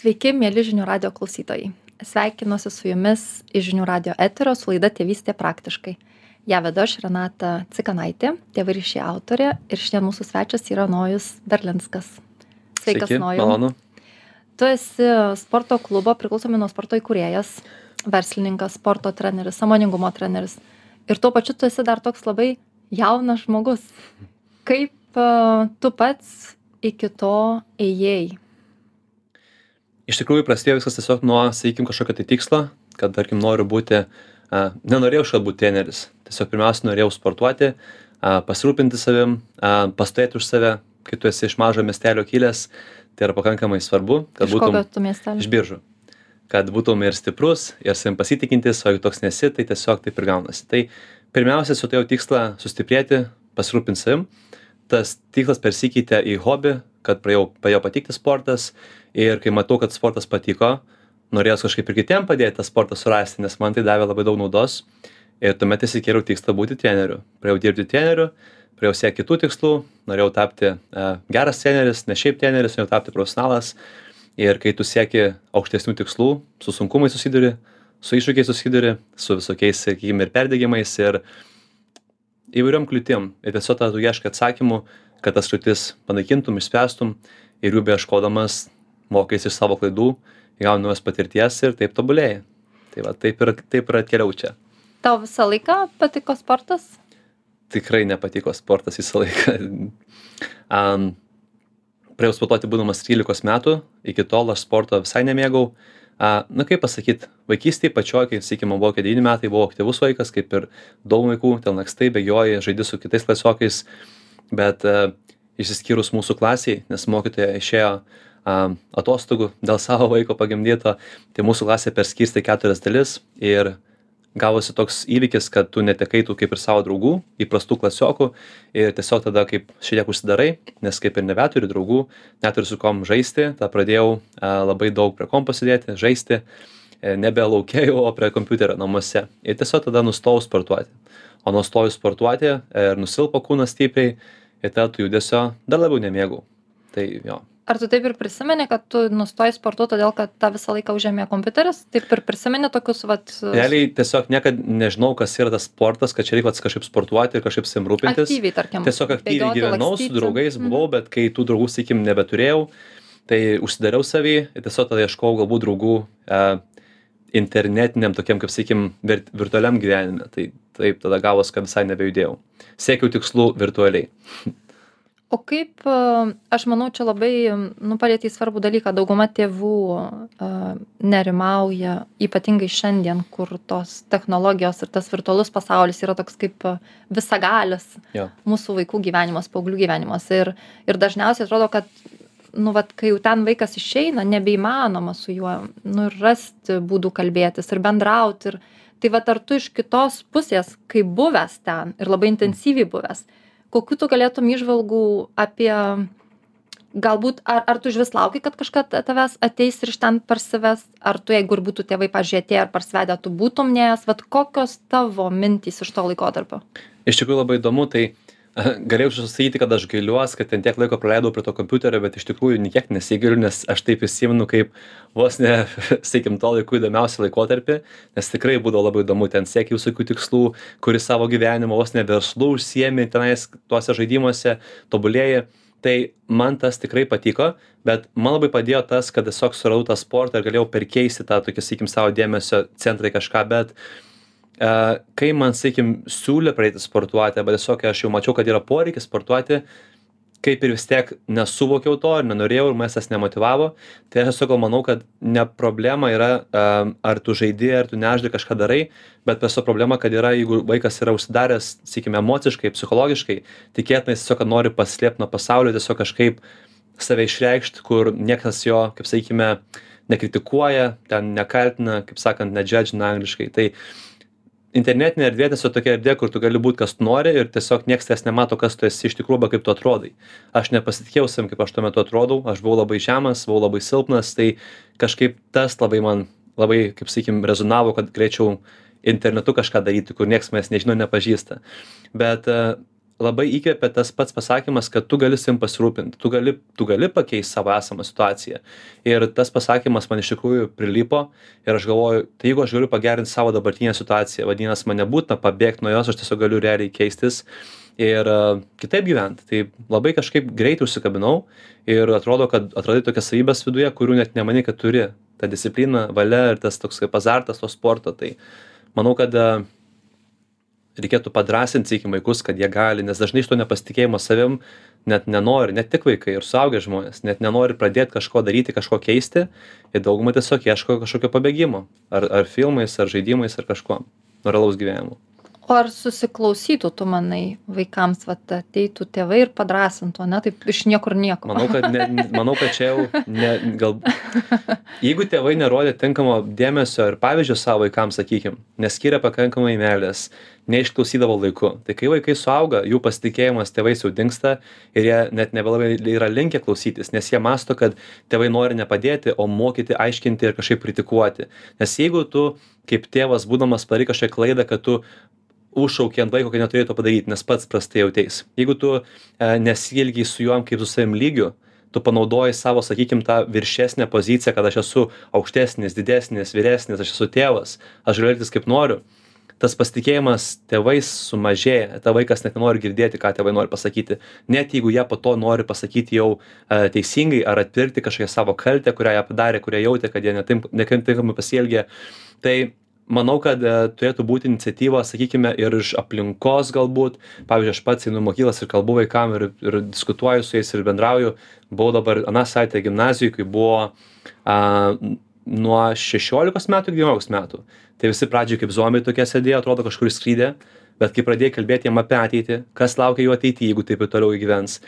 Sveiki, mėly žinių radio klausytojai. Sveikinuosi su jumis iš žinių radio eterio su laida Tėvystė praktiškai. Ja vedu aš Renata Cikanaitė, tėvai ryšė autorė ir šiandien mūsų svečias yra Nojus Berlinskas. Sveikas, Sveiki, Nojus. malonu. Tu esi sporto klubo priklausomi nuo sporto įkūrėjas, verslininkas, sporto treneris, samoningumo treneris. Ir tuo pačiu tu esi dar toks labai jaunas žmogus. Kaip uh, tu pats iki to ėjai? Iš tikrųjų, prasidėjo viskas tiesiog nuo, sakykim, kažkokio tai tikslo, kad, tarkim, noriu būti, a, nenorėjau šiandien būti treneris. Tiesiog pirmiausia, norėjau sportuoti, a, pasirūpinti savim, a, pastovėti už save, kai tu esi iš mažo miestelio kilęs, tai yra pakankamai svarbu, kad būtum iš biržų. Kad būtum ir stiprus, ir savim pasitikintis, o jeigu toks nesi, tai tiesiog taip ir gaunasi. Tai pirmiausia, su turėjau tikslą sustiprėti, pasirūpinti savim. Tas tikslas persikeitė į hobį, kad pradėjau, pradėjo patikti sportas ir kai matau, kad sportas patiko, norėjau kažkaip ir kitiem padėti tą sportą surasti, nes man tai davė labai daug naudos. Ir tuomet įsikėliau tikslą būti treneriu. Pradėjau dirbti treneriu, pradėjau siekti kitų tikslų, norėjau tapti uh, geras treneris, ne šiaip treneris, norėjau tapti profesionalas. Ir kai tu sieki aukštesnių tikslų, su sunkumais susiduri, su iššūkiais susiduri, su visokiais, sakykime, ir perdėgymais, ir įvairiom kliūtim. Ir tiesiog tada tu ieškai atsakymų, kad tas kliūtis panaikintum, išspręstum ir jų beieškodamas mokais iš savo klaidų, gauni naujos patirties ir taip tobulėjai. Tai va, taip ir, taip ir atkeliau čia. Tau visą laiką patiko sportas? Tikrai nepatiko sportas visą laiką. Um, pradėjau sportuoti būdamas 13 metų, iki tol aš sporto visai nemėgau. A, na kaip pasakyti, vaikystėje pačioj, kai, sakykime, buvo 9 metai, buvau aktyvus vaikas, kaip ir daug vaikų, ten lakstai, bėgioji, žaidži su kitais klasiokais, bet a, išsiskyrus mūsų klasiai, nes mokytoja išėjo a, atostogų dėl savo vaiko pagimdyto, tai mūsų klasė perskirstė keturias dalis ir gavosi toks įvykis, kad tu netekai tų kaip ir savo draugų, įprastų klasiokų ir tiesiog tada kaip šiek tiek užsidarai, nes kaip ir nebeturi draugų, neturi su kom žaisti, tada pradėjau labai daug prie kompo sėdėti, žaisti, e, nebe laukiai, o prie kompiuterio namuose. Ir tiesiog tada nustojau sportuoti. O nustojus sportuoti ir nusilpo kūnas stipriai ir tada tų judesio dar labiau nemėgau. Tai jo. Ar tu taip ir prisimeni, kad tu nustoji sportuoti, todėl kad tą visą laiką užėmė kompiuteris? Taip ir prisimeni tokius, vat... Realiai tiesiog niekad nežinau, kas yra tas sportas, kad čia reikia kažkaip sportuoti ir kažkaip sim rūpintis. Aktyviai, tarkim. Tiesiog aktyviai bėgioti, gyvenau, lakstyti. su draugais Mhm. buvau, bet kai tų draugų, sakykim, nebeturėjau, tai užsidariau savį ir tiesiog tada ieškojau galbūt draugų e, internetiniam tokiam, kaip sakykim, vir, virtualiam gyvenime. Tai taip, tada gavos, kad visai nebejudėjau. Siekiau tikslų virtualiai. O kaip, a, aš manau, čia labai, nu, palėtė svarbų dalyką, dauguma tėvų a, nerimauja, ypatingai šiandien, kur tos technologijos ir tas virtualus pasaulis yra toks kaip a, visagalis mūsų vaikų gyvenimas, paauglių gyvenimas. Ir, ir dažniausiai atrodo, kad, nu, vat, kai jau ten vaikas išeina, nebeįmanoma su juo, nu, ir rasti būdų kalbėtis ir bendrauti. Ir, tai va, ar tu iš kitos pusės, kai buvęs ten ir labai intensyviai buvęs, kokiu tu galėtum išvalgų apie, galbūt, ar, ar tu iš vis lauki, kad kažkas tavęs ateis ir iš ten parsives, ar tu, jeigu ir būtų tėvai pažiūrėti ar parsivedę, tu būtum neės, vad kokios tavo mintys iš to laikotarpio? Iš tikrųjų labai įdomu, tai a, galėjau sakyti, kad aš gailiuosi, kad ten tiek laiko praleidau prie to kompiuterio, bet iš tikrųjų niekiek nesigailiu, nes aš taip įsimenu kaip vos ne, sakykim, to laikų įdomiausią laikotarpį, nes tikrai būdavo labai įdomu, ten siekiai visokių tikslų, kuris savo gyvenimo vos ne verslų užsiemi tenais tuose žaidimuose, tobulėjai. Tai man tas tikrai patiko, bet man labai padėjo tas, kad tiesiog suradau tą sportą ir galėjau perkeisti tą tokį, sakykim, savo dėmesio centrą į kažką, bet kai man, sakykim, siūlė pradėti sportuoti, arba tiesiog aš jau mačiau, kad yra poreikis sportuoti, kaip ir vis tiek nesuvokiau to ir nenorėjau ir manęs tas nemotivavo, tai aš tiesiog manau, kad ne problema yra, um, ar tu žaidi, ar tu nežaidi kažką darai, bet tiesiog problema, kad yra, jeigu vaikas yra užsidaręs, sakykime, emociškai, psichologiškai, tikėtina jis tiesiog nori paslėpti nuo pasaulio, tiesiog kažkaip save išreikšti, kur niekas jo, kaip sakykime, nekritikuoja, ten nekaltina, kaip sakant, nedžedžina angliškai. Tai internetinė erdvė tiesiog tokia erdvė, kur tu gali būti, kas tu nori ir tiesiog niekas tas nemato, kas tu esi iš tikrųjų, arba kaip tu atrodai. Aš nepasitikėjau savim, kaip aš tuo metu atrodau, aš buvau labai žemas, buvau labai silpnas, tai kažkaip tas labai man, labai, kaip sakykim, rezonavo, kad galėčiau internetu kažką daryti, kur niekas manęs nežino, nepažįsta. Bet labai įkvepia tas pats pasakymas kad tu gali savim pasirūpint. Tu gali tu gali pakeist savo esamą situaciją. Ir tas pasakymas man iš tikrųjų prilipo ir aš galvoju tai jeigu aš galiu pagerint savo dabartinę situaciją vadinas man nebūtina pabėgt nuo jos aš tiesiog galiu realiai keistis ir e, kitaip gyvent. Tai labai kažkaip greit užsikabinau ir atrodo kad atradai tokias savybes viduje kurių net nemanei kad turi. Ta disciplina valia ir tas toks kaip azartas to sporto. Tai manau kad e, reikėtų padrąsint sakykim vaikus kad jie gali nes dažnai iš to nepasitikėjimo savim net nenori ne tik vaikai ir suaugę žmonės net nenori pradėt kažko daryti kažko keisti ir dauguma tiesiog ieško kažkokio pabėgimo. Ar ar filmais ar žaidimais ar kažkuom nuo realaus gyvenimo o ar susiklausytų tu manai vaikams vat ateitų tėvai ir padrąsintų ane taip iš niekur nieko. Manau kad ne manau kad čia jau ne gal jeigu tėvai nerodė tinkamo dėmesio ir pavyzdžio savo vaikams sakykim neskyrė pakankamai meilės neišklausydavo laiku tai kai vaikai suauga jų pasitikėjimas tėvais jau dingsta ir jie net nebelabai yra linkę klausytis nes jie mąsto kad tėvai nori ne padėti o mokyti aiškinti ir kažkaip kritikuoti. Nes jeigu tu kaip tėvas būdamas padarei kažkokią klaidą kad tu užšauki ant vaiko kad neturėjo to padaryt nes pats prastai jauteis. Jeigu tu e, nesielgei su juo kaip su savim lygiu tu panaudoji savo sakykim tą viršesnę poziciją kad aš esu aukštesnis didesnis vyresnis aš esu tėvas aš galiu elgtis kaip noriu. Tas pasitikėjimas tėvais sumažėja. Tada vaikas net nenori girdėti ką tėvai nori pasakyti. Net jeigu jie po to nori pasakyti jau e, teisingai ar atpirkti kažkokią savo kaltę kurią jie padarė kurią jautė kad jie ne taip netinkamai pasielgė tai manau kad e, turėtų būti iniciatyva sakykime ir iš aplinkos galbūt. Pavyzdžiui aš pats einu į mokyklas ir kalbu vaikam ir ir diskutuoju su jais ir bendrauju. Buvau dabar aną savaitę gimnazijoj kai buvo a nuo šešiolikos metų iki devyniolikos metų. Tai visi pradžioj kaip zombiai tokie sėdėjo atrodo kažkur išskridę bet kai pradėjai kalbėt jiem apie ateitį kas laukia jų ateity jeigu taip ir toliau gyvens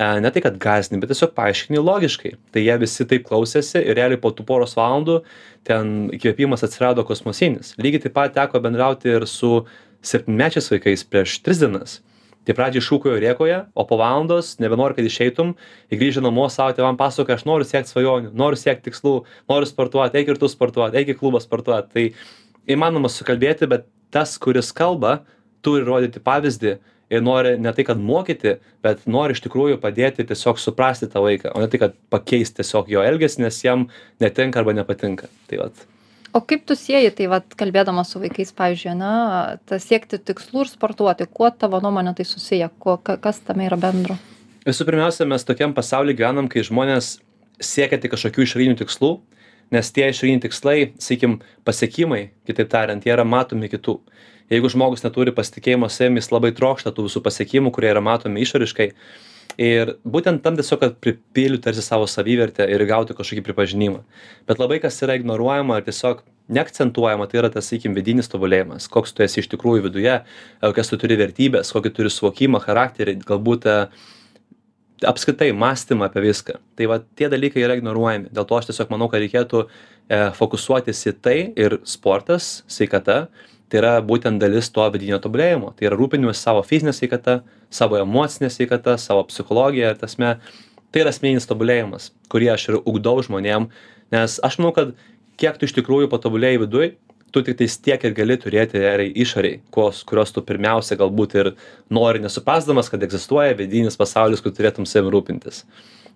ne tai kad gąsdini bet tiesiog paaiškini logiškai. Tai jie visi taip klausėsi ir realiai po tų poros valandų ten įkvėpimas atsirado kosmosinis. Lygiai taip pat teko bendrauti ir su septynmečiais vaikais prieš tris dienas. Tai pradžioj šūkauja rėkauja o po valandos nebenori kad išeitum grįžę namo savo tėvam pasakoja aš noriu siekt svajonių noriu siekt tikslų noriu sportuot eik ir tu sportuot eik į klubą sportuot tai įmanoma sukalbėti bet tas kuris kalba turi rodyti pavyzdį ir nori ne tai kad mokyti bet nori iš tikrųjų padėti tiesiog suprasti tą vaiką o ne tai kad pakeist tiesiog jo elgesį nes jam netinka arba nepatinka. Tai vat. O kaip tu sieji tai vat kalbėdamas su vaikais pavyzdžiui ane tas siekti tikslų ir sportuoti kuo tavo nuomone tai susiję kuo ka kas tame yra bendro? Visų pirmiausia mes tokiam pasauly gyvenam kai žmonės siekia tik kažkokių išorinių tikslų nes tie išoriniai tikslai sakykim pasiekimai kitaip tariant jie yra matomi kitų jeigu žmogus neturi pasitikėjimo savim jis labai trokšta tų visų pasiekimų kurie yra matomi išoriškai. Ir būtent tam tiesiog kad pripildyt tarsi savo savivertę ir gauti kažkokį pripažinimą. Bet labai kas yra ignoruojama ar tiesiog neakcentuojama tai yra tas sakykim vidinis tobulėjimas. Koks tu esi iš tikrųjų viduje kokias tu turi vertybes kokį turi suvokimą charakterį galbūt e, apskritai mąstymą apie viską. Tai va tie dalykai yra ignoruojami. Dėl to aš tiesiog manau kad reikėtų e, fokusuotis į tai ir sportas sveikata tai yra būtent dalis to vidinio tobulėjimo. Tai yra rūpinimasis savo fizine sveikata savo emocine sveikata savo psichologija ta prasme tai yra asmeninis tobulėjimas kurį aš ir ugdau žmonėm. Nes aš manau kad kiek tu iš tikrųjų patobulėjai viduj tu tiktais tiek ir gali turėti realiai išorėj kuos kurios tu pirmiausia galbūt ir nori nesuprasdamas kad egzistuoja vidinis pasaulis kur turėtum savim rūpintis.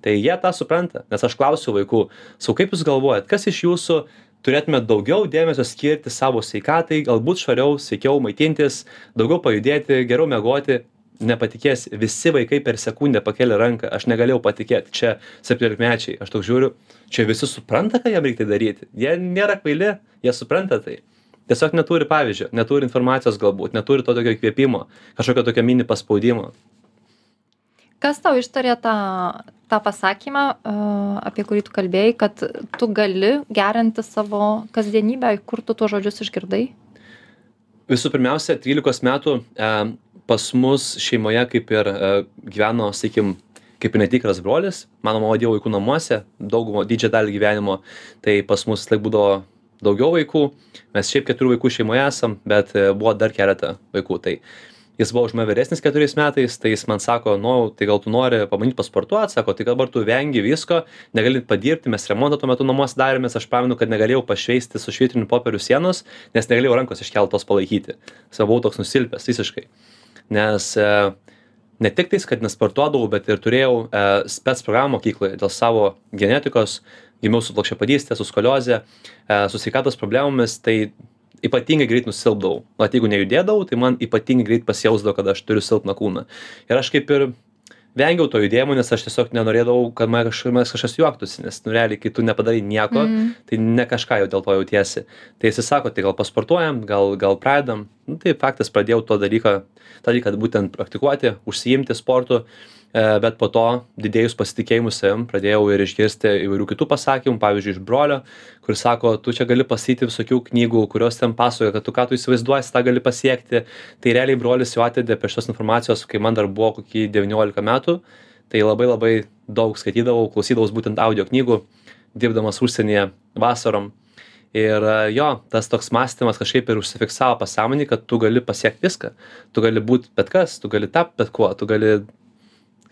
Tai jie tą supranta nes aš klausiu vaikų sakau kaip jūs galvojat kas iš jūsų turėtumėt daugiau dėmesio skirti savo sveikatai galbūt švariau sveikiau maitintis daugiau pajudėti geriau miegoti nepatikėsi visi vaikai per sekundę pakėlė ranką aš negalėjau patikėt čia septyniolikmečiai aš toks žiūriu čia visi supranta ką jiem reik tai daryti jie nėra kvaili jie supranta tai. Tiesiog neturi pavyzdžio neturi informacijos galbūt neturi to tokio įkvėpimo kažkokio tokio mini paspaudimo. Kas tau ištarė tą tą pasakymą apie kurį tu kalbėjai kad tu gali gerinti savo kasdienybę kur tu tuos žodžius išgirdai visų pirmiausia trylikos metų e, pas mus šeimoje kaip ir e, gyveno sakykim kaip ir netikras brolis. Mano mama dirbo vaikų namuose daugumą didžiąją dalį gyvenimo tai pas mus visąlaik būdavo daugiau vaikų. Mes šiaip keturių vaikų šeimoje esam bet e, buvo dar keletą vaikų. Tai jis buvo už mane vyresnis keturiais metais tai jis man sako nu tai gal tu nori pabandyt pasportuot sako tai dabar tu vengi visko negali padirbti mes remontą tuo metu namuose darėmės aš pamenu kad negalėjau pašveisti su švitriniu popieriu sienos nes negalėjau rankos iškeltos palaikyti. Tiesiog buvau toks nusilpęs visiškai. Nes e, ne tik tais, kad nesportuodavau, bet ir turėjau e, spets programą mokykloje dėl savo genetikos, gimiau su plokščiapadystė, su skoliozė, e, su sveikatos problemomis, tai ypatingai greit nusilpdavau. O jeigu nejudėdavau, tai man ypatingai greit pasijausdavo, kad aš turiu silpną kūną. Ir aš kaip ir vengiau to judėjimo, nes aš tiesiog nenorėdavau, kad man kažkas, kažkas juoktųsi, nes, nu, realiai, kai tu nepadarai nieko, mm. tai ne kažką jau dėl to jautiesi. Tai jis sako, tai gal pasportuojam, gal, gal pradedam. Nu, tai faktas, pradėjau to dalyką, tą dalyką būtent praktikuoti, užsiimti sportu. E, bet po to didėjus pasitikėjimui savim pradėjau ir išgirsti įvairių kitų pasakymų pavyzdžiui iš brolio kuris sako tu čia gali paskaityti visokių knygų kurios ten pasakoja kad tu ką tu įsivaizduoji tą gali pasiekti. Tai realiai brolis jau atvedė prie šitos informacijos kai man dar buvo koki devyniolika metų. Tai labai labai daug skaitydavau klausydavaus būtent audio knygų dirbdamas užsienyje vasarom. Ir e, jo tas toks mąstymas kažkaip ir užsifiksavo pasąmonėj kad tu gali pasiekt viską. Tu gali būt bet kas tu gali tapt bet kuo tu gali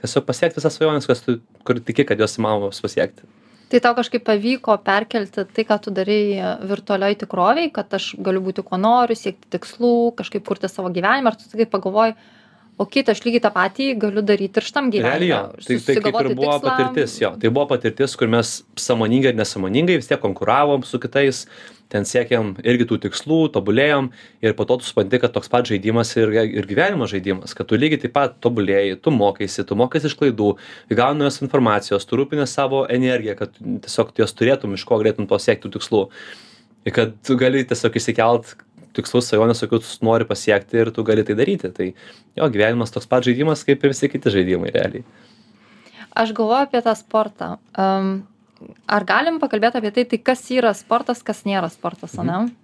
tiesiog pasiekt visas svajones, kas tu, kur tiki, kad jos įmanomos pasiekti. Tai tau kažkaip pavyko perkelti tai, ką tu darai virtualioj tikroviai, kad aš galiu būti kuo noriu, siekti tikslų, kažkaip kurti savo gyvenimą, ar tu tik pagalvoji, o kitą aš lygiai tą patį galiu daryti ir šitam gyvenimui. Realiai, jo. tai, tai kaip ir buvo tikslą. patirtis, jo. Tai buvo patirtis, kur mes samoningai ir nesamoningai vis tiek konkuravom su kitais, ten siekėm irgi tų tikslų tobulėjom ir po to tu supranti kad toks pat žaidimas ir ir gyvenimo žaidimas kad tu lygiai taip pat tobulėji tu mokaisi tu mokaisi iš klaidų gauni naujos informacijos tu rūpinies savo energija kad tiesiog jos turėtum iš ko galėtum to siekt tų tikslų ir kad tu gali tiesiog išsikelt tikslus svajones kokius nori pasiekti ir tu gali tai daryti. Tai jo gyvenimas toks pat žaidimas kaip ir visi kiti žaidimai realiai. Aš galvoju apie tą sportą. Um, ar galim pakalbėt apie tai, tai kas yra sportas, kas nėra sportas, mhm. ne?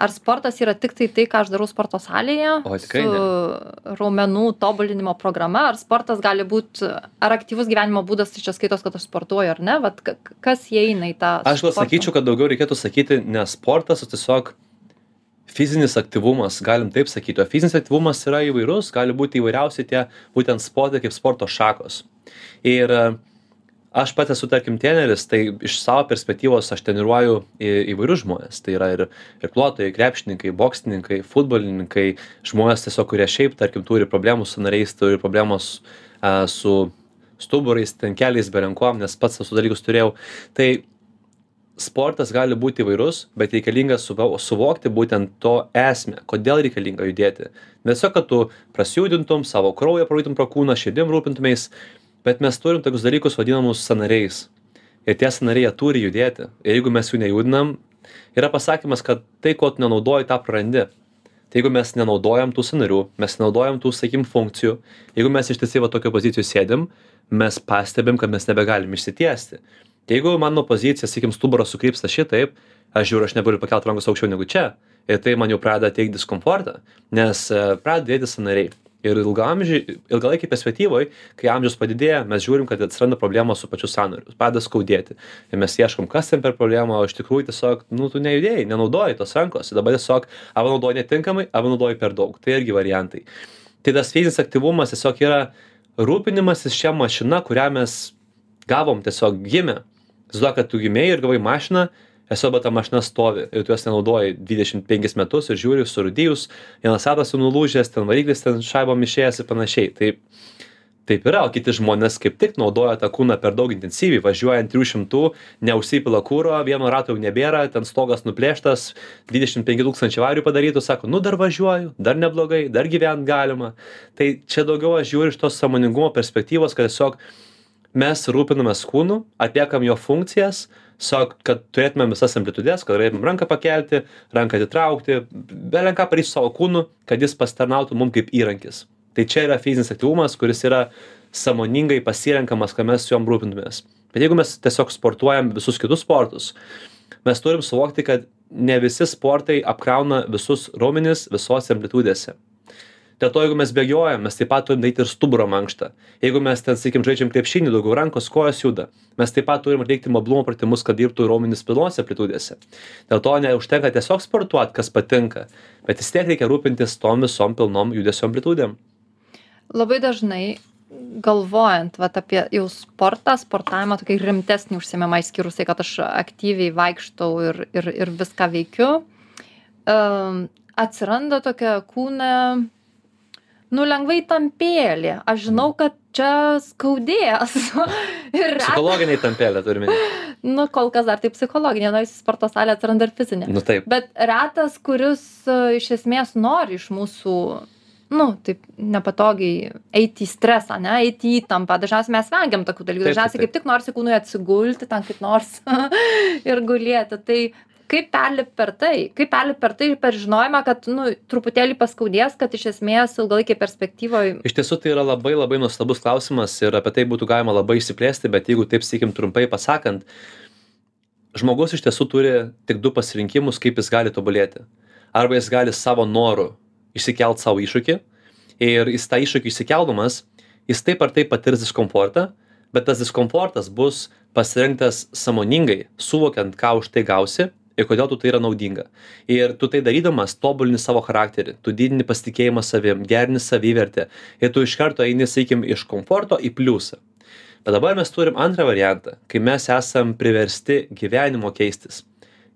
Ar sportas yra tik tai tai, ką aš darau sporto salėje, o, su ne. raumenų tobulinimo programa, ar sportas gali būti, ar aktyvus gyvenimo būdas, tai čia skaitos, kad aš sportuoju ar ne, Vat, kas įeina į tą... Aš gal sakyčiau, kad daugiau reikėtų sakyti ne sportas, o tiesiog fizinis aktyvumas, galim taip sakyti, o fizinis aktyvumas yra įvairus, gali būti įvairiausi tie būtent sportai kaip sporto šakos. Ir uh, aš pats esu tarkim treneris tai iš savo perspektyvos aš treniruoju į įvairius žmones tai yra ir irkluotojai krepšininkai boksininkai futbolininkai žmonės tiesiog kurie šiaip tarkim turi problemų su sąnariais turi problemos a, su stuburais ten keliais belenkuom nes pats tuos dalykus turėjau tai sportas gali būti įvairus bet reikalinga suvo suvokti būtent to esmę kodėl reikalinga judėti. Ne tiesiog kad tu prasijudintum savo kraują praeitum pro kūną širdim rūpintumeis bet mes turim tokius dalykus vadinamus sąnariais ir tie sąnariai jie turi judėti. Ir jeigu mes jų nejudinam yra pasakymas kad tai ko tu nenaudoji tą prarandi. Tai jeigu mes nenaudojam tų sąnarių mes nenaudojam tų sakykim funkcijų jeigu mes ištisai va tokioj pozicijoj sėdim mes pastebim kad mes nebegalim išsitiesti jeigu mano pozicija sakykim stuburas sukrypsta šitaip aš žiūriu aš negaliu pakelt rankos aukščiau negu čia ir tai man jau pradeda teikt diskomfortą nes e, pradeda dėtis sąnariai. Ir ilgaamžiai ilgalaikėj perspektyvoj kai amžius padidėja mes žiūrim kad atsiranda problemos su pačiu sąnariu pradeda skaudėti. Ir mes ieškom kas ten per problema o iš tikrųjų tiesiog nu tu nejudėjai nenaudojai tos rankos. Dabar tiesiog arba naudoji netinkamai arba naudoji per daug. Tai irgi variantai. Tai tas fizinis aktyvumas tiesiog yra rūpinimasis šia mašina kurią mes gavom tiesiog gimę įsivaizduok kad tu gimei ir gavai mašiną tiesiog bet ta mašina stovi ir tu jos nenaudoji dvidešim penkis metus ir žiūri surūdijus vienas ratas jau nulūžęs ten variklis ten šaibom išėjęs ir panašiai. Tai taip yra o kiti žmonės kaip tik naudoja tą kūną per daug intensyviai važiuoja ant trijų šimtų neužsipila kuro vieno rato jau nebėra ten stogas nuplėštas dvidešim penki tūkstančiai avarijų padarytų sako nu dar važiuoju dar neblogai dar gyvent galima. Tai čia daugiau aš žiūriu iš tos sąmoningumo perspektyvos kad tiesiog mes rūpinamės kūnu atliekam jo funkcijas tiesiog kad turėtumėm visas amplitudes kad galėtumėm ranką pakelti ranką atitraukti belenką padaryt su savo kūnu kad jis pasitarnautų mum kaip įrankis. Tai čia yra fizinis aktyvumas kuris yra sąmoningai pasirenkamas kad mes juom rūpintumės bet jeigu mes tiesiog sportuojam visus kitus sportus mes turim suvokti kad ne visi sportai apkrauna visus raumenis visose amplitudėse dėl to jeigu mes bėgiojam mes taip pat turim daryt ir stuburo mankštą. Jeigu mes ten sakykim žaidžiam krepšinį daugiau rankos kojos juda mes taip pat turim atlikti mobilumo pratimus kad dirbtų raumenys pilnose amplitudėse dėl to neužtenka tiesiog sportuot kas patinka bet vis tiek reikia rūpintis tom visom pilnom judesio amplitudėm labai dažnai galvojant vat apie jau sportą sportavimą tokį rimtesnį užsiėmimą išskyrus tai kad aš aktyviai vaikštau ir ir ir viską veikiu um, atsiranda tokia kūne nu lengvai tampėlė aš žinau kad čia skaudės. Ir retas Psichologiniai tampelė turime. nu kol kas dar tai psichologinė nuėjus į sporto salę atsiranda ir fizinė. Nu taip. bet retas kuris e, iš esmės nori iš mūsų nu taip nepatogiai eiti į stresą ane eiti į įtampą. Dažniausiai mes vengiam tokių dalykų. Taip, taip, dažniausiai kaip tik norisi kūnui atsigulti ten kaip nors ir gulėti. Tai kaip perlipt per tai kaip perlipt per tai per žinojimą kad nu truputėlį paskaudės kad iš esmės ilgalaikėj perspektyvoj Iš tiesų tai yra labai labai nuostabus klausimas ir apie tai būtų galima labai išsiplėsti, bet jeigu taip sakykim trumpai pasakant, žmogus iš tiesų turi tik du pasirinkimus, kaip jis gali tobulėti. Arba jis gali savo noru išsikelt savo iššūkį ir jis tą iššūkį išsikeldamas, jis taip ar taip patirs diskomfortą, bet tas diskomfortas bus pasirinktas samoningai, suvokiant, ką už tai gausi ir kodėl tu tai yra naudinga. Ir tu tai darydamas tobulini savo charakterį, tu didini pasitikėjimą savim, gerini savivertę ir tu iš karto eini, sakykim, iš komforto į pliusą. Bet dabar mes turim antrą variantą, kai mes esam priversti gyvenimo keistis,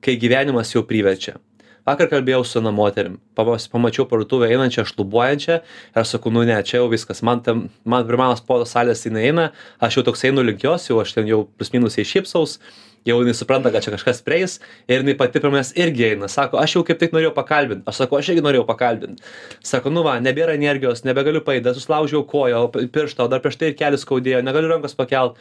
kai gyvenimas jau priverčia. Vakar kalbėjau su viena moterim, pamas- pamačiau parduotuvę einančią, šlubuojančią. Ir aš sakau, nu ne, čia jau viskas, man, tam, man pirmamas podo salės jinai eina, aš jau toks einu link jos, jau aš ten jau plus minus jai šypsaus, jau jinai supranta, kad čia kažkas prieis. Ir jinai pati prie manęs irgi eina, sako, aš jau kaip tik norėjau pakalbinti, aš sakau, aš irgi norėjau pakalbinti. Sako, nu va, nebėra energijos, nebegaliu paėdė, suslaužiau koją, o pirštą, o dar prieš tai ir kelius skaudėjo, negaliu rankos pakelt.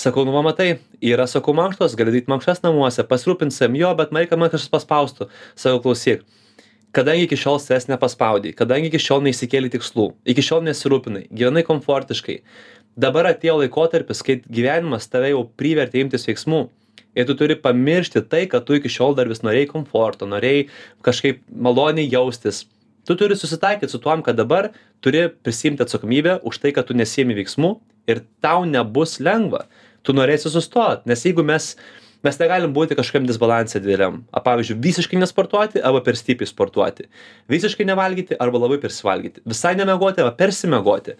Sakau, nu va, matai, yra, sakau, mankštos, gali daryti mankštas namuose, pasirūpinsim jo, bet man reikia man kažkas paspaustų. Sakau, klausyk, kadangi iki šiol savęs nepaspaudai, kadangi iki šiol neįsikėlė tikslų, iki šiol nesirūpinai, gyvenai komfortiškai, dabar atėjo laikotarpis, kai gyvenimas tave jau privertė imtis veiksmų. Ir tu turi pamiršti tai, kad tu iki šiol dar vis norėjai komforto, norėjai kažkaip maloniai jaustis. Tu turi susitaikyti su tuom, kad dabar turi prisimti atsakomybę už tai, kad tu nesiemi veiksmų ir tau nebus lengva. Tu norėsi sustoti, nes jeigu mes, mes negalim būti kažkokiam disbalansė dideliam. A, pavyzdžiui, visiškai nesportuoti arba per stipriai sportuoti. Visiškai nevalgyti arba labai persivalgyti. Visai nemegoti arba persimegoti.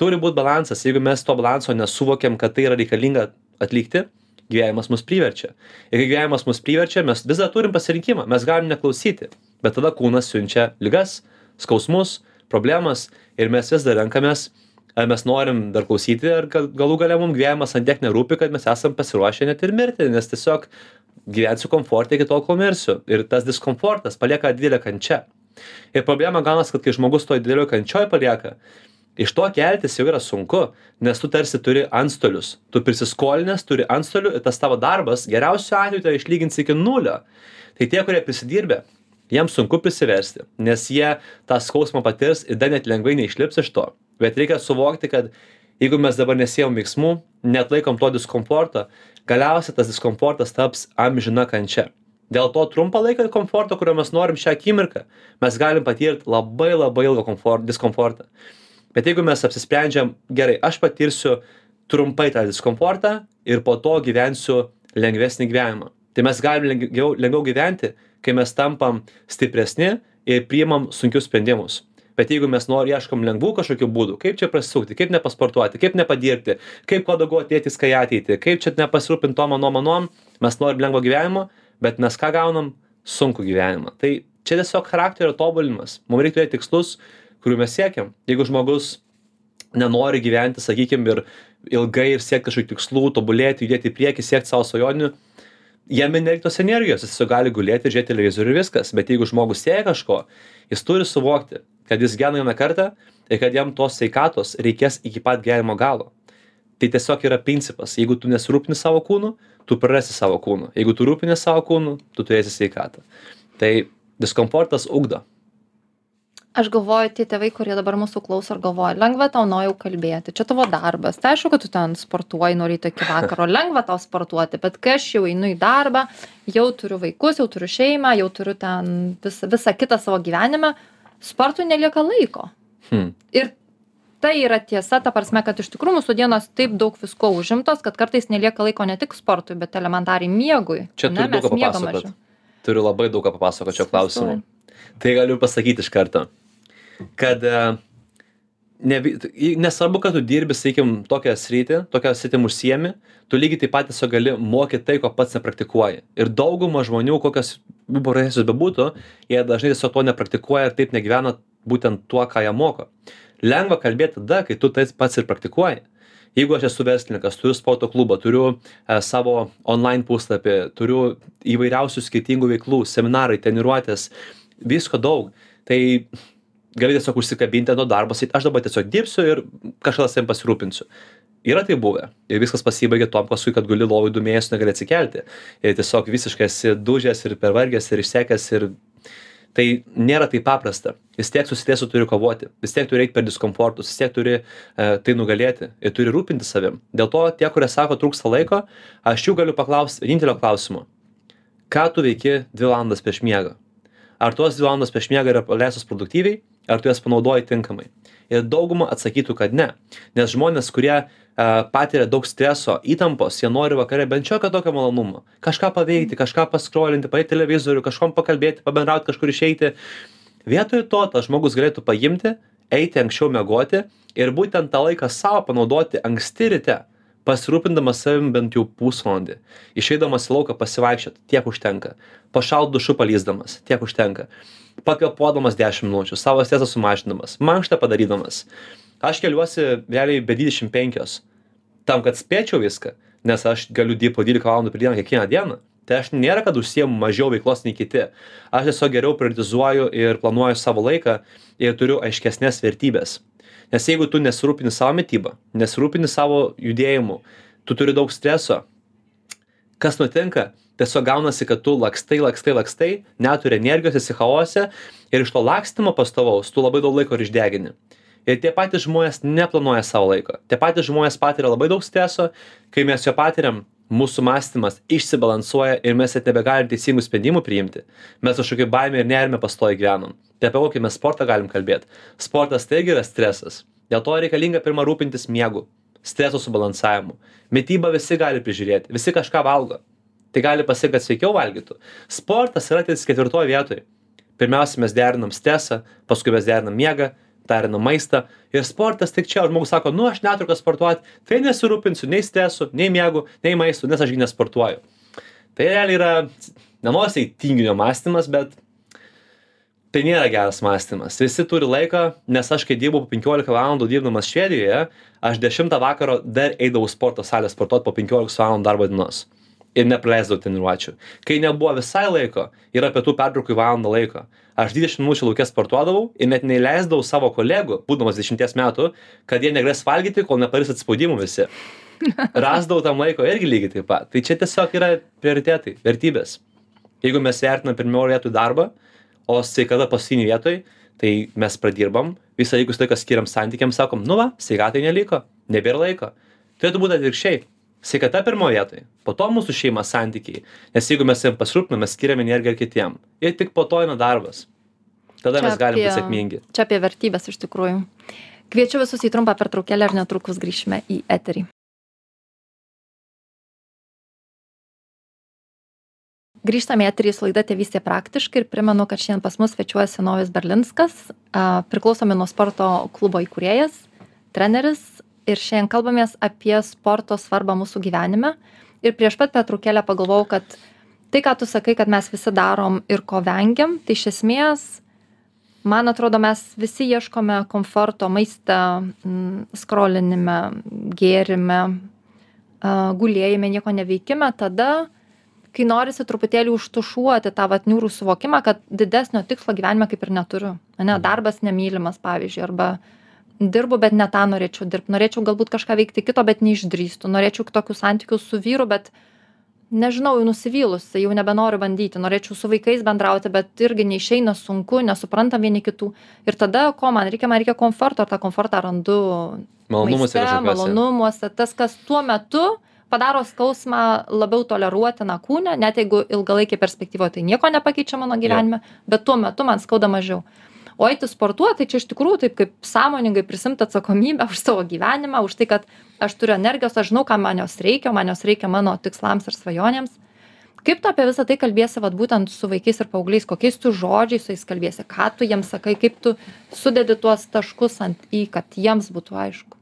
Turi būti balansas. Jeigu mes to balanso nesuvokiam, kad tai yra reikalinga atlikti, gyvenimas mus priverčia. Ir kai gyvenimas mus priverčia, mes vis dar turim pasirinkimą, mes galim neklausyti. Bet tada kūnas siunčia lygas, skausmus, problemas ir mes vis dar renkamės, ar mes norim dar klausyti, ar gal- galų gale mums gyvenimas ant tiek nerūpi, kad mes esam pasiruošę net ir mirti, nes tiesiog gyvensiu komforte iki tol, kol mirsiu. Ir tas diskomfortas palieka didelę kančią. Ir problema ganas, kad kai žmogus toj didelio kančioj palieka, iš to keltis jau yra sunku, nes tu tarsi turi antstolius. Tu prisiskolinęs turi antstolių ir tas tavo darbas geriausiu atveju tai išlygins iki nulio. Tai tie, kurie prisidirbė, jiems sunku prisiversti, nes jie tą skausmą patirs ir dar net lengvai neišlips iš to. Bet reikia suvokti, kad jeigu mes dabar nesėjom veiksmų, net laikom to diskomforto, galiausiai tas diskomfortas taps amžina kančia. Dėl to trumpą laiką komforto, kurio mes norim šią akimirką, mes galim patirti labai labai ilgą komfort, diskomfortą. Bet jeigu mes apsisprendžiam, gerai, aš patirsiu trumpai tą diskomfortą ir po to gyvensiu lengvesnį gyvenimą. Tai mes galim lengviau, lengviau gyventi, kai mes tampam stipresni ir priimam sunkius sprendimus. Bet jeigu mes nori ieškom lengvų kažkokių būdų, kaip čia prasisukti, kaip nepasportuoti, kaip nepadirbti, kaip kuo daugiau atėtis, kai ateiti, kaip čia nepasirūpinti tom anom anom, mes norim lengvo gyvenimo, bet mes ką gaunam? Sunku gyvenimą. Tai čia tiesiog charakterio tobulinimas. Mums reikia turėti tikslus, kurių mes siekiam. Jeigu žmogus nenori gyventi, sakykime, ir ilgai ir siekti kažkokių tikslų, tobulėti, judėti į priekį, siekti savo svajonių, jam nereikia tos energijos, jis tiesiog gali gulėti, žiūrėti televizorių ir viskas. Bet jeigu žmogus siekia kažko, jis turi suvokti, kad jis gyvena vieną kartą ir kad jam tos sveikatos reikės iki pat gyvenimo galo. Tai tiesiog yra principas, jeigu tu nesirūpini savo kūnu, tu prarasi savo kūnu. Jeigu tu rūpini savo kūnu, tu turėsi sveikatą. Tai diskomfortas ugdo. aš galvoju tie tėvai kurie dabar mūsų klauso ir galvoja lengva tau nojau kalbėti čia tavo darbas tai aišku kad tu ten sportuoji nuo ryto iki vakaro lengva tau sportuoti bet kai aš jau einu į darbą jau turiu vaikus jau turiu šeimą jau turiu ten vis visą kitą savo gyvenimą sportui nelieka laiko Hmm. ir tai yra tiesa ta prasme kad iš tikrųjų mūsų dienos taip daug visko užimtos kad kartais nelieka laiko ne tik sportui bet elementariai miegui Čia ane, turiu daug ką mes miegam papasakot. mažiau. Turiu labai daug ką papasakot šio klausimu. Tai galiu pasakyti iš karto, kad e, ne, nesvarbu, kad tu dirbi, sakykim, tokią sritį, tokią sritį užsiemi, tu lygiai taip pat tiesiog gali mokyti tai, ko pats nepraktikuoji. Ir dauguma žmonių, kokios jų profesijos bebūtų, jie dažnai tiesiog to nepraktikuoja ir taip negyvena būtent tuo, ką jie moko. Lengva kalbėti tada, kai tu tai pats ir praktikuoji. Jeigu aš esu verslininkas, turiu sporto klubą, turiu e, savo online puslapį, turiu įvairiausių skirtingų veiklų, seminarai, treniruotės, visko daug, tai gali tiesiog užsikabinti nuo darbo, sakyti, aš dabar tiesiog dirbsiu ir kažkas savim pasirūpinsiu. Yra tai buvę. Ir viskas pasibaigė tom paskui, kad guli lovai du mėnesius, negali atsikelti. Ir tiesiog visiškai esi dužęs ir pervargęs ir išsekęs ir tai nėra taip paprasta. Vis tiek su stresu turi kovoti. Vis tiek turi eit per diskomfortus. Vis tiek turi e, tai nugalėti ir turi rūpintis savim. Dėl to tie kurie sako trūksta laiko aš jų galiu paklaust vienintelio klausimo. Ką tu veiki dvi valandas prieš miegą? Ar tos dvi valandos prieš miegą yra praleistos produktyviai ar tu jas panaudoji tinkamai. Ir dauguma atsakytų kad ne. Nes žmonės kurie patiria daug streso įtampos jie nori vakare bent šiokio tokio malonumo. Kažką paveikti kažką paskrolinti paeit televizorių kažkuom pakalbėti pabendraut kažkur išeiti. Vietoj to tas žmogus galėtų paimti eiti anksčiau miegoti ir būtent tą laiką sau panaudoti anksti ryte pasirūpindamas savim bent jau pusvalandį. Išeidamas į lauką pasivaikščiot tiek užtenka. Pašalt dušu palįsdamas tiek užtenka pakvėpuodamas dešim minučių savo stresą sumažindamas mankštą padarydamas. Aš keliuosi realiai be dvidešim penkios tam kad spėčiau viską nes aš galiu dirbt po dvylika valandų per dieną kiekvieną dieną. Tai aš nėra kad užsiimu mažiau veiklos nei kiti. Aš tiesiog geriau prioritizuoju ir planuoju savo laiką ir turiu aiškesnes vertybes nes jeigu tu nesirūpini savo mityba nesirūpini savo judėjimu tu turi daug streso. Kas nutinka tiesiog gaunasi kad tu lakstai lakstai lakstai neturi energijos esi chaose ir iš to lakstymo pastovaus tu labai daug laiko ir išdegini. Ir tie patys žmonės neplanuoja savo laiko. Tie patys žmonės patiria labai daug streso kai mes jo patiriam mūsų mąstymas išsibalansuoja ir mes net nebegalim teisingų sprendimų priimti. Mes kažkokioj baimėj ir nerime pastoviai gyvenam. Tai apie kokį mes sportą galim kalbėt? Sportas tai irgi yra stresas. Dėl to reikalinga pirma rūpintis miegu streso subalansavimu. Mitybą visi gali prižiūrėti visi kažką valgo tai gali pasiekt kad sveikiau valgytų. Sportas yra ties ketvirtoj vietoj. Pirmiausia mes derinam stresą paskui mes derinam miegą derinam maistą. Ir sportas tik čia žmogus sako nu aš neturiu sportuot tai nesirūpinsiu nei stresu nei miegu nei maistu nes aš gi nesportuoju. Tai realiai yra nenoriu sakyt tinginio mąstymas bet tai nėra geras mąstymas. Visi turi laiko nes aš kai dirbau po penkiolika valandų dirbdamas švedijoje aš dešimtą vakaro dar eidavau sporto salę sportuot po penkiolikos valandų darbo dienos ir nepraleisdavau treniruočių. Kai nebuvo visai laiko yra pietų pertraukai valanda laiko. Aš dvidešim minučių lauke sportuodavau ir net neįleisdavau savo kolegų būdamas dvidešimties metų kad jie negalės valgyti kol nepadarys atsispaudimų visi. Rasdavau tam laiko irgi lygiai taip pat. Tai čia tiesiog yra prioritetai vertybės. Jeigu mes vertinam pirmoj vietoj darbą o sveikata paskutinėj vietoj tai mes pradirbam visą likusį laiką skiriam santykiams sakom nu va sveikatai neliko nebėra laiko. Turėtų būt atvirkščiai sveikata pirmoj vietoj po to mūsų šeima santykiai nes jeigu mes savim pasirūpinam mes skiriam energiją kitiem ir tik po to eina darbas tada Čia mes galim apie- būt sėkmingi Čia apie vertybės iš tikrųjų. Kviečiu visus į trumpą pertraukėlę ir netrukus grįšime į eterį. Grįžtame į eterį su laida Tėvystė praktiškai ir primenu, kad šiandien pas mus svečiuojasi Novis Berlinskas, priklausomi nuo sporto klubo įkūrėjas, treneris ir šiandien kalbamės apie sporto svarbą mūsų gyvenime. Ir prieš pat pertraukėlę pagalvojau, kad tai, ką tu sakai, kad mes visi darom ir ko vengiam, tai iš esmės man atrodo mes visi ieškome komforto maiste mm, skrolinime gėrime gulėjime nieko neveikime tada kai norisi truputėlį užtušuoti tą vat niūrų suvokimą kad didesnio tikslo gyvenime kaip ir neturiu ane darbas nemylimas pavyzdžiui arba dirbu bet ne tą norėčiau dirbt. Norėčiau galbūt kažką veikti kito bet neišdrįstu. Norėčiau tokių santykių su vyru bet nežinau jau nusivylusi jau nebenoriu bandyti. Norėčiau su vaikais bendrauti bet irgi neišeina sunku nesuprantam vieni kitų. Ir tada ko man reikia? Man reikia komforto ir tą komfortą randu malonumuose maiste, malonumuose. Tas kas tuo metu padaro skausmą labiau toleruotiną kūne net jeigu ilgalaikėj perspektyvoj tai nieko nepakeičia mano gyvenime bet tuo metu man skauda mažiau o eiti sportuot tai čia iš tikrųjų taip kaip sąmoningai prisiimt atsakomybę už savo gyvenimą už tai kad aš turiu energijos aš žinau kam man jos reikia man jos reikia mano tikslams ir svajonėms. Kaip tu apie visa tai kalbiesi vat būtent su vaikais ir paaugliais? Kokiais tu žodžiais su jais kalbiesi? Ką tu jiems sakai? Kaip tu sudedi tuos taškus ant i kad jiems būtų aišku?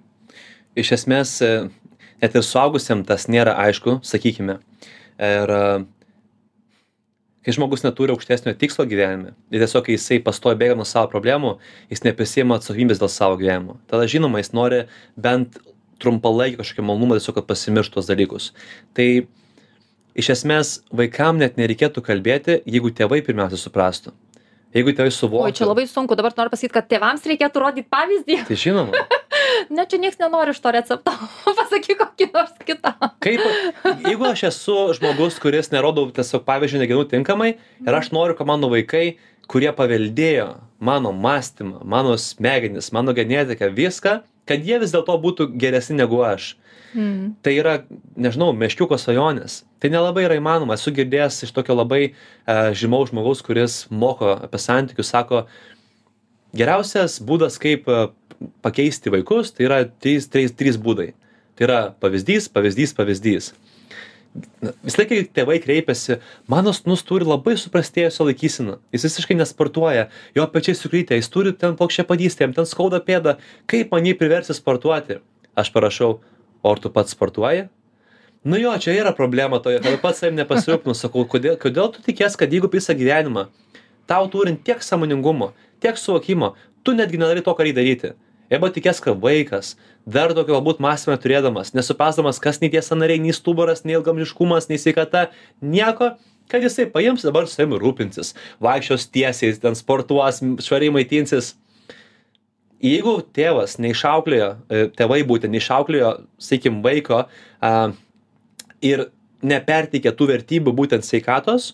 Iš esmės e, net ir suaugusiem tas nėra aišku sakykime. Ir e, kai žmogus neturi aukštesnio tikslo gyvenime ir tiesiog kai jisai pastoviai bėga nuo savo problemų jis neprisiima atsakomybės dėl savo gyvenimo tada žinoma jis nori bent trumpalaikį kažkokį malonumą tiesiog kad pasimiršt tuos dalykus tai iš esmės vaikam net nereikėtų kalbėti jeigu tėvai pirmiausia suprastų jeigu tėvai Oi, čia suvoktų labai sunku. Dabar noriu pasakyti, kad tėvams reikėtų rodyti pavyzdį. tai žinoma Ne, čia niekas nenori iš to recepto. Pasakyk kokį nors kitą. kaip jeigu aš esu žmogus kuris nerodau tiesiog pavyzdžio negenu tinkamai ir aš noriu kad mano vaikai kurie paveldėjo mano mąstymą mano smegenis mano genetiką viską kad jie vis dėlto būtų geresni negu aš Mm. tai yra nežinau meškiuko svajonės tai nelabai yra įmanoma esu girdėjęs iš tokio labai e, žymaus žmogaus kuris moko apie santykius sako geriausias būdas kaip e, pakeisti vaikus tai yra trys trys trys būdai. Tai yra pavyzdys pavyzdys pavyzdys. Na, visą laiką kai tėvai kreipiasi mano sūnus turi labai suprastėjusią laikyseną jis visiškai nesportuoja. Jo pečiai sukritę jis turi ten plokščiapadystę jam ten skauda pėdą. Kaip man jį priversti sportuoti? Aš parašau o ar tu pats sportuoji? Nu jo čia yra problema toje kad pats savim nepasirūpinu. Sakau kodėl kodėl tu tikies kad jeigu visą gyvenimą tau turint tiek sąmoningumo tiek suvokimo tu netgi nedarai to ką reik daryti. Arba tikies kad vaikas dar tokio galbūt mąstymo neturėdamas nesuprasdamas kas nei tie sąnariai nei stuburas nei ilgaamžiškumas nei sveikata nieko kad jisai paims dabar savim rūpinsis vaikščios tiesiai ten sportuos švariai maitinsis. Jeigu tėvas neišauklėjo e, tėvai būtent neišauklėjo sakykim vaiko a, ir neperteikė tų vertybių būtent sveikatos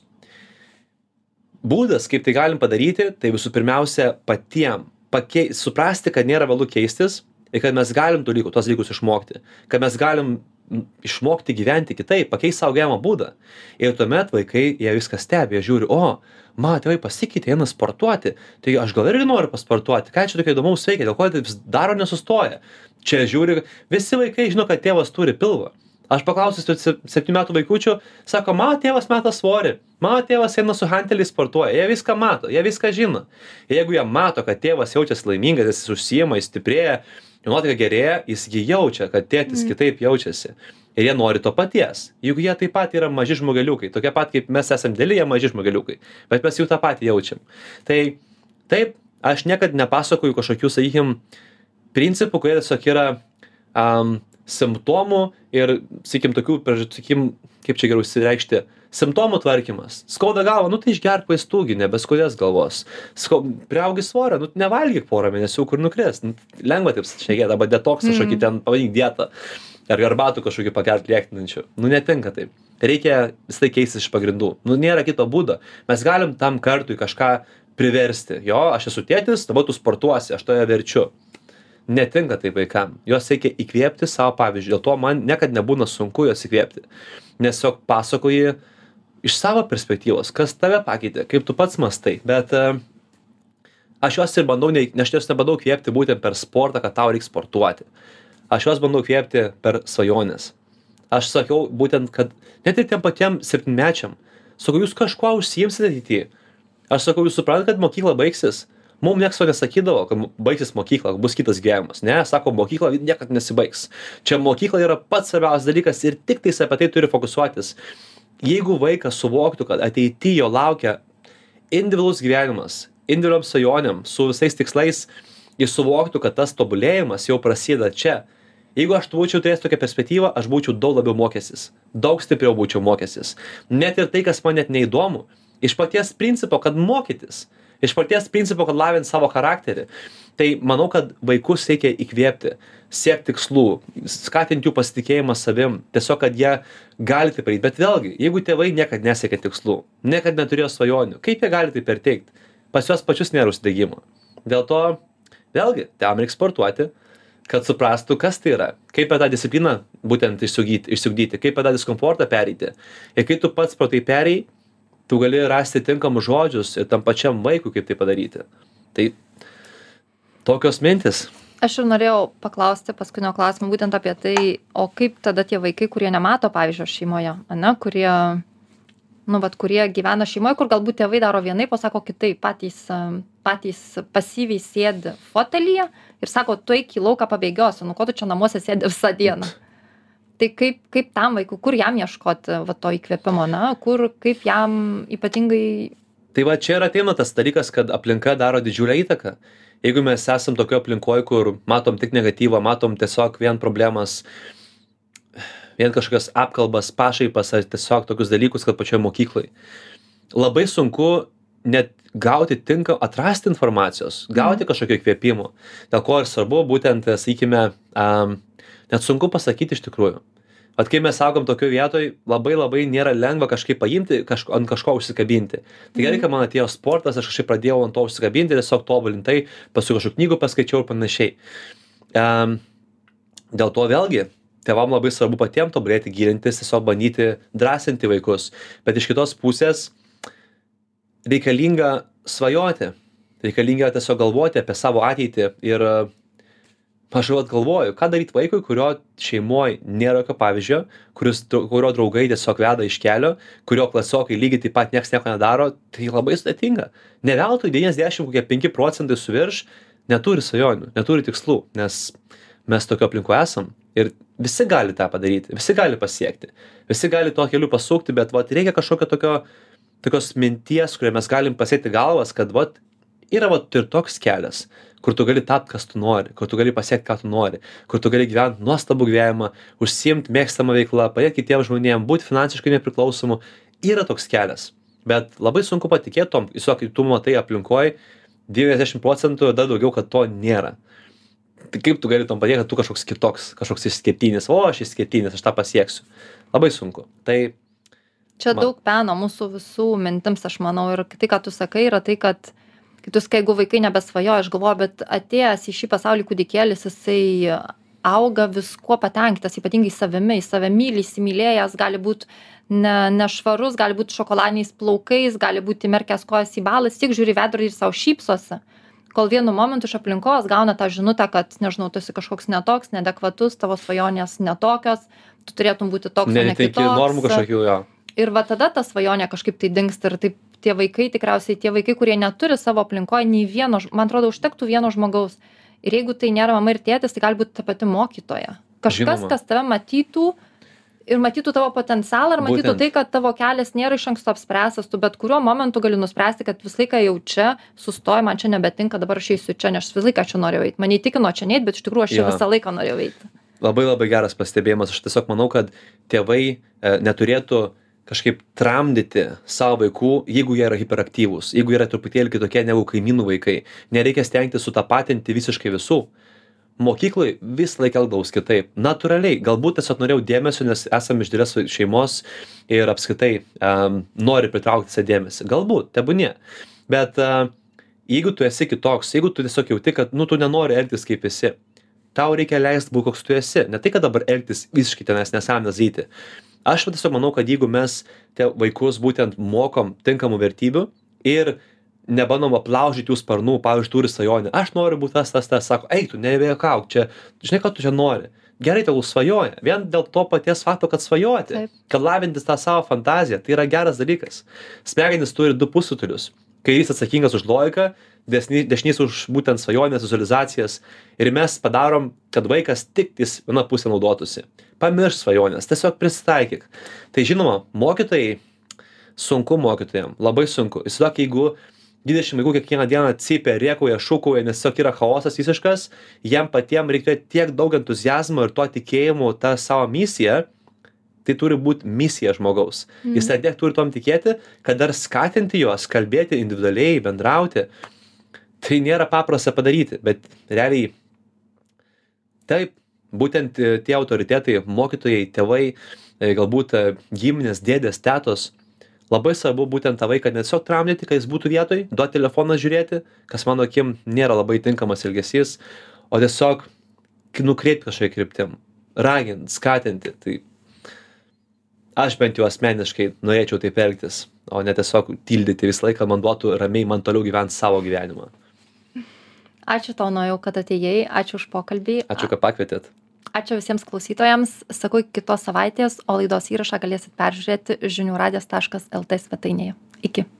būdas kaip tai galim padaryti tai visų pirmiausia patiem pakei suprasti kad nėra vėlu keistis ir kad mes galim dalykų tuos dalykus išmokti. Kad mes galim išmokti gyventi kitaip pakeist savo gyvenimo būdą. Ir tuomet vaikai jie viską stebi jie žiūri o mano tėvai pasikeitė eina sportuoti. Tai aš gal irgi noriu pasportuoti? Ką čia tokio įdomaus veikia? Dėl ko jie taip daro nesustoja? Čia žiūri visi vaikai žino kad tėvas turi pilvą aš paklausus tų se- septynių metų vaikučių sako mano tėvas meta svorį. Mano tėvas eina su hanteliais sportuoja. Jie viską mato jie viską žino. Jeigu jie mato kad tėvas jaučiasi laimingas jis užsiima jis stiprėja jo nuotaika gerėja jis gi jaučia kad tėtis kitaip jaučiasi. Ir jie nori to paties. Juk jie taip pat yra maži žmogeliukai. Tokie pat kaip mes esam dideli jie maži žmogeliukai. Bet mes jau tą patį jaučiam. Tai taip aš niekad nepasakoju kažkokių sakykim principų kurie tiesiog yra am, simptomų ir sakykim tokių priež sakykim kaip čia geriau išsireikšti simptomų tvarkymas. Skauda galvą nu tai išgerk vaistų gi nebeskaudės galvos. Skau priaugi svorio nu nevalgyk porą mėnesiukų ir nukris. Nu lengva taip šnekėt arba detoksą kažkokį ten pavadink dietą ar arbatų kažkokį pakelt liekninančių nu netinka taip. Reikia visąlaik keistis iš pagrindų. Nu nėra kito būdo. Mes galim tam kartui kažką priversti. Jo aš esu tėtis dabar tu sportuosi aš tave verčiu netinka taip vaikam. Juos reikia įkvėpti savo pavyzdžiu dėl to man niekad nebūna sunku juos įkvėpti. Nes tiesiog pasakoji iš savo perspektyvos kas tave pakeitė kaip tu pats mąstai. Bet e, aš juos ir bandau nei aš juos nebandau įkvėpti būtent per sportą kad tau reik sportuoti. Aš juos bandau įkvėpti per svajones aš sakiau būtent kad net ir tiem patiem septynmečiam sakau jūs kažkuo užsiimsit ateity. Aš sakau jūs suprantat kad mokykla baigsis mum nieks to nesakydavo kad baigsis mokykla bus kitas gyvenimas. Ne sako mokykla niekad nesibaigs. Čia mokykla yra pats svarbiausias dalykas ir tiktais apie tai turi fokusuotis. Jeigu vaikas suvoktų kad ateity jo laukia individualus gyvenimas individualiom svajonėm su visais tikslais jis suvoktų kad tas tobulėjimas jau prasideda čia. Jeigu aš būčiau turėjęs tokią perspektyvą aš būčiau daug labiau mokęsis daug stipriau būčiau mokęsis net ir tai kas man net neįdomu iš paties principo kad mokytis iš paties principo kad lavint savo charakterį tai manau kad vaikus reikia įkvėpti siekt tikslų skatint jų pasitikėjimą savim tiesiog kad jie gali tai padaryt bet vėlgi jeigu tėvai niekad nesiekė tikslų niekad neturėjo svajonių kaip jie gali tai perteikt? Pas juos pačius nėra užsidegimo. Dėl to vėlgi tam reik sportuoti kad suprastų kas tai yra. Kaip per tą discipliną būtent išsiugdyti išsiugdyti kaip per tą diskomfortą pereiti. Ir kai tu pats pro tai perėjai tu gali rasti tinkamus žodžius ir tam pačiam vaikui kaip tai padaryti tai tokios mintys Aš ir norėjau paklausti paskutinio klausimo būtent apie tai, o kaip tada tie vaikai, kurie nemato pavyzdžio šeimoje, ne, kurie, nu, vat, kurie gyvena šeimoje, kur galbūt tėvai daro vienaip, o sako kitaip, patys, patys pasyviai sėdi fotelyje ir sako, tu eik į lauką pabėgiosi, nu ko tu čia namuose sėdi visą dieną. tai kaip kaip tam vaikui kur jam ieškoti va to įkvėpimo na kur kaip jam ypatingai tai va čia ir ateina tas dalykas kad aplinka daro didžiulę įtaką. Jeigu mes esam tokioj aplinkoj kur matom tik negatyvą matom tiesiog vien problemas vien kažkokias apkalbas pašaipas ar tiesiog tokius dalykus kad pačioj mokykloj labai sunku net gauti tinka atrasti informacijos gauti kažkokio įkvėpimo. Dėl ko ir svarbu būtent sakykime am net sunku pasakyti iš tikrųjų. Vat kai mes augom tokioj vietoj labai labai nėra lengva kažkaip paimti kažko ant kažko užsikabinti. Tai gerai kad man atėjo sportas aš kažkaip pradėjau ant to užsikabinti tiesiog tobulint tai paskui kažkokių knygų paskaičiau ir panašiai. Am dėl to vėlgi tėvam labai svarbu patiem tobulėti gilintis tiesiog bandyti drąsinti vaikus. Bet iš kitos pusės reikalinga svajoti. Reikalinga tiesiog galvoti apie savo ateitį ir aš vat galvoju ką daryt vaikui kurio šeimoj nėra jokio pavyzdžio kuris kurio draugai tiesiog veda iš kelio kurio klasiokai lygiai taip pat nieks nieko nedaro tai labai sudėtinga. Ne veltui devyniasdešim kokie penki procentai su virš neturi svajonių neturi tikslų nes mes tokioj aplinkoj esam ir visi gali tą padaryti visi gali pasiekti visi gali tuo keliu pasukti bet vat reikia kažkokio tokio tokios minties kuria mes galim pasiekti galvas kad vat yra vat ir toks kelias kur tu gali tapt kas tu nori kur tu gali pasiekt ką tu nori kur tu gali gyvent nuostabų gyvenimą užsiimt mėgstama veikla padėt kitiem žmonėm būt finansiškai nepriklausomu. Yra toks kelias. Bet labai sunku patikėt tuom tiesiog kai tu matai aplinkoj devyniasdešim procentų dar daugiau kad to nėra. Tai kaip tu gali tuom padėt kad tu kažkoks kitoks kažkoks išskirtinis o aš išskirtinis aš tą pasieksiu. Labai sunku. Tai čia Man- daug peno mūsų visų mintims aš manau ir tai ką tu sakai yra tai kad kai tu sakai jeigu vaikai nebesvajoja aš galvoju bet atėjęs į šį pasaulį kūdikėlis jisai auga viskuo patenkintas ypatingai savimi. Jis save myli įsimylėjęs gali būt ne nešvarus gali būt šokoladiniais plaukais gali būt įmerkęs kojas į balą jis tik žiūri į veidrodį ir sau šypsosi. Kol vienu momentu iš aplinkos gauna tą žinutę kad nežinau tu esi kažkoks ne toks neadekvatus tavo svajonės ne tokios tu turėtum būti toks o ne kitoks normų kažkokių jo. Ir va tada ta svajonė kažkaip tai dingsta ir taip tie vaikai tikriausiai tie vaikai kurie neturi savo aplinkoj nei vieno man atrodo užtektų vieno žmogaus ir jeigu tai nėra mama ir tėtis tai gali būt ta pati mokytoja kažkas Žinoma. kas tave matytų ir matytų tavo potencialą ir matytų Būtent. tai kad tavo kelias nėra iš anksto apspręstas tu bet kuriuo momentu gali nuspręsti kad visą laiką jau čia sustoju man čia nebetinka dabar aš eisiu čia nes aš visą laiką čia norėjau eit mane įtikino čia neit bet iš tikrųjų aš čia Jo. visą laiką norėjau eiti labai labai geras pastebėjimas aš tiesiog manau kad tėvai e, neturėtų kažkaip tramdyti savo vaikų jeigu jie yra hiperaktyvūs jeigu yra truputėlį kitokie negu kaimynų vaikai. Nereikia stengtis sutapatinti visiškai visų. Mokykloj visąlaik elgdavaus kitaip. Natūraliai galbūt tiesiog norėjau dėmesio nes esam iš didelės šeimos ir apskritai em, nori pritraukti visą dėmesį. Galbūt tebūnie. Bet a, jeigu tu esi kitoks jeigu tu tiesiog jauti kad nu tu nenori elgtis kaip esi tau reikia leist būt koks tu esi. Ne tai kad dabar elgtis visiškai tenais nesąmones daryti aš va tiesiog manau kad jeigu mes te vaikus būtent mokom tinkamų vertybių ir nebandom aplaužyt jų sparnų pavyzdžiui turi svajonę aš noriu būt tas tas tas sako eik tu nejuokauk čia žinai ko tu čia nori? Gerai tegul svajoja vien dėl to paties fakto kad svajoti kad lavintis tą savo fantaziją tai yra geras dalykas. Smegenys turi du pusrutulius. Kairys atsakingas už logiką desni dešinys už būtent svajones vizualizacijas ir mes padarom kad vaikas tiktais viena puse naudotųsi pamiršk svajones tiesiog prisitaikyk. Tai žinoma mokytojai sunku mokytojam labai sunku. Įsivaizduok jeigu dvidešim vaikų kiekvieną dieną cypia rėkauja šūkauja nes tiesiog yra chaosas visiškas jiem patiem reik turėt tiek daug entuziazmo ir to tikėjimo ta savo misija tai turi būt misija žmogaus. Jis ant tiek turi tuom tikėti kad dar skatinti juos kalbėti individualiai bendrauti tai nėra paprasta padaryti bet realiai taip būtent e, tie autoritetai mokytojai tėvai e, galbūt e, giminės dėdės tetos labai svarbu būtent tą vaiką tiesiog tramdyti kad jis būtų vietoj duot telefoną žiūrėti kas mano akim nėra labai tinkamas elgesys o tiesiog k- nukreipt kažkokia kryptim ragint skatinti. Tai aš bent jau asmeniškai norėčiau taip elgtis o ne tiesiog tildyti visą laiką man duotų ramiai man toliau gyvent savo gyvenimą. Ačiū tau nojau kad atėjai. Ačiū už pokalbį. Ačiū kad pakvietėt ačiū visiems klausytojams. Sakau iki kitos savaitės o laidos įrašą galėsit peržiūrėti žinių radijas taškas lt svetainėje. Iki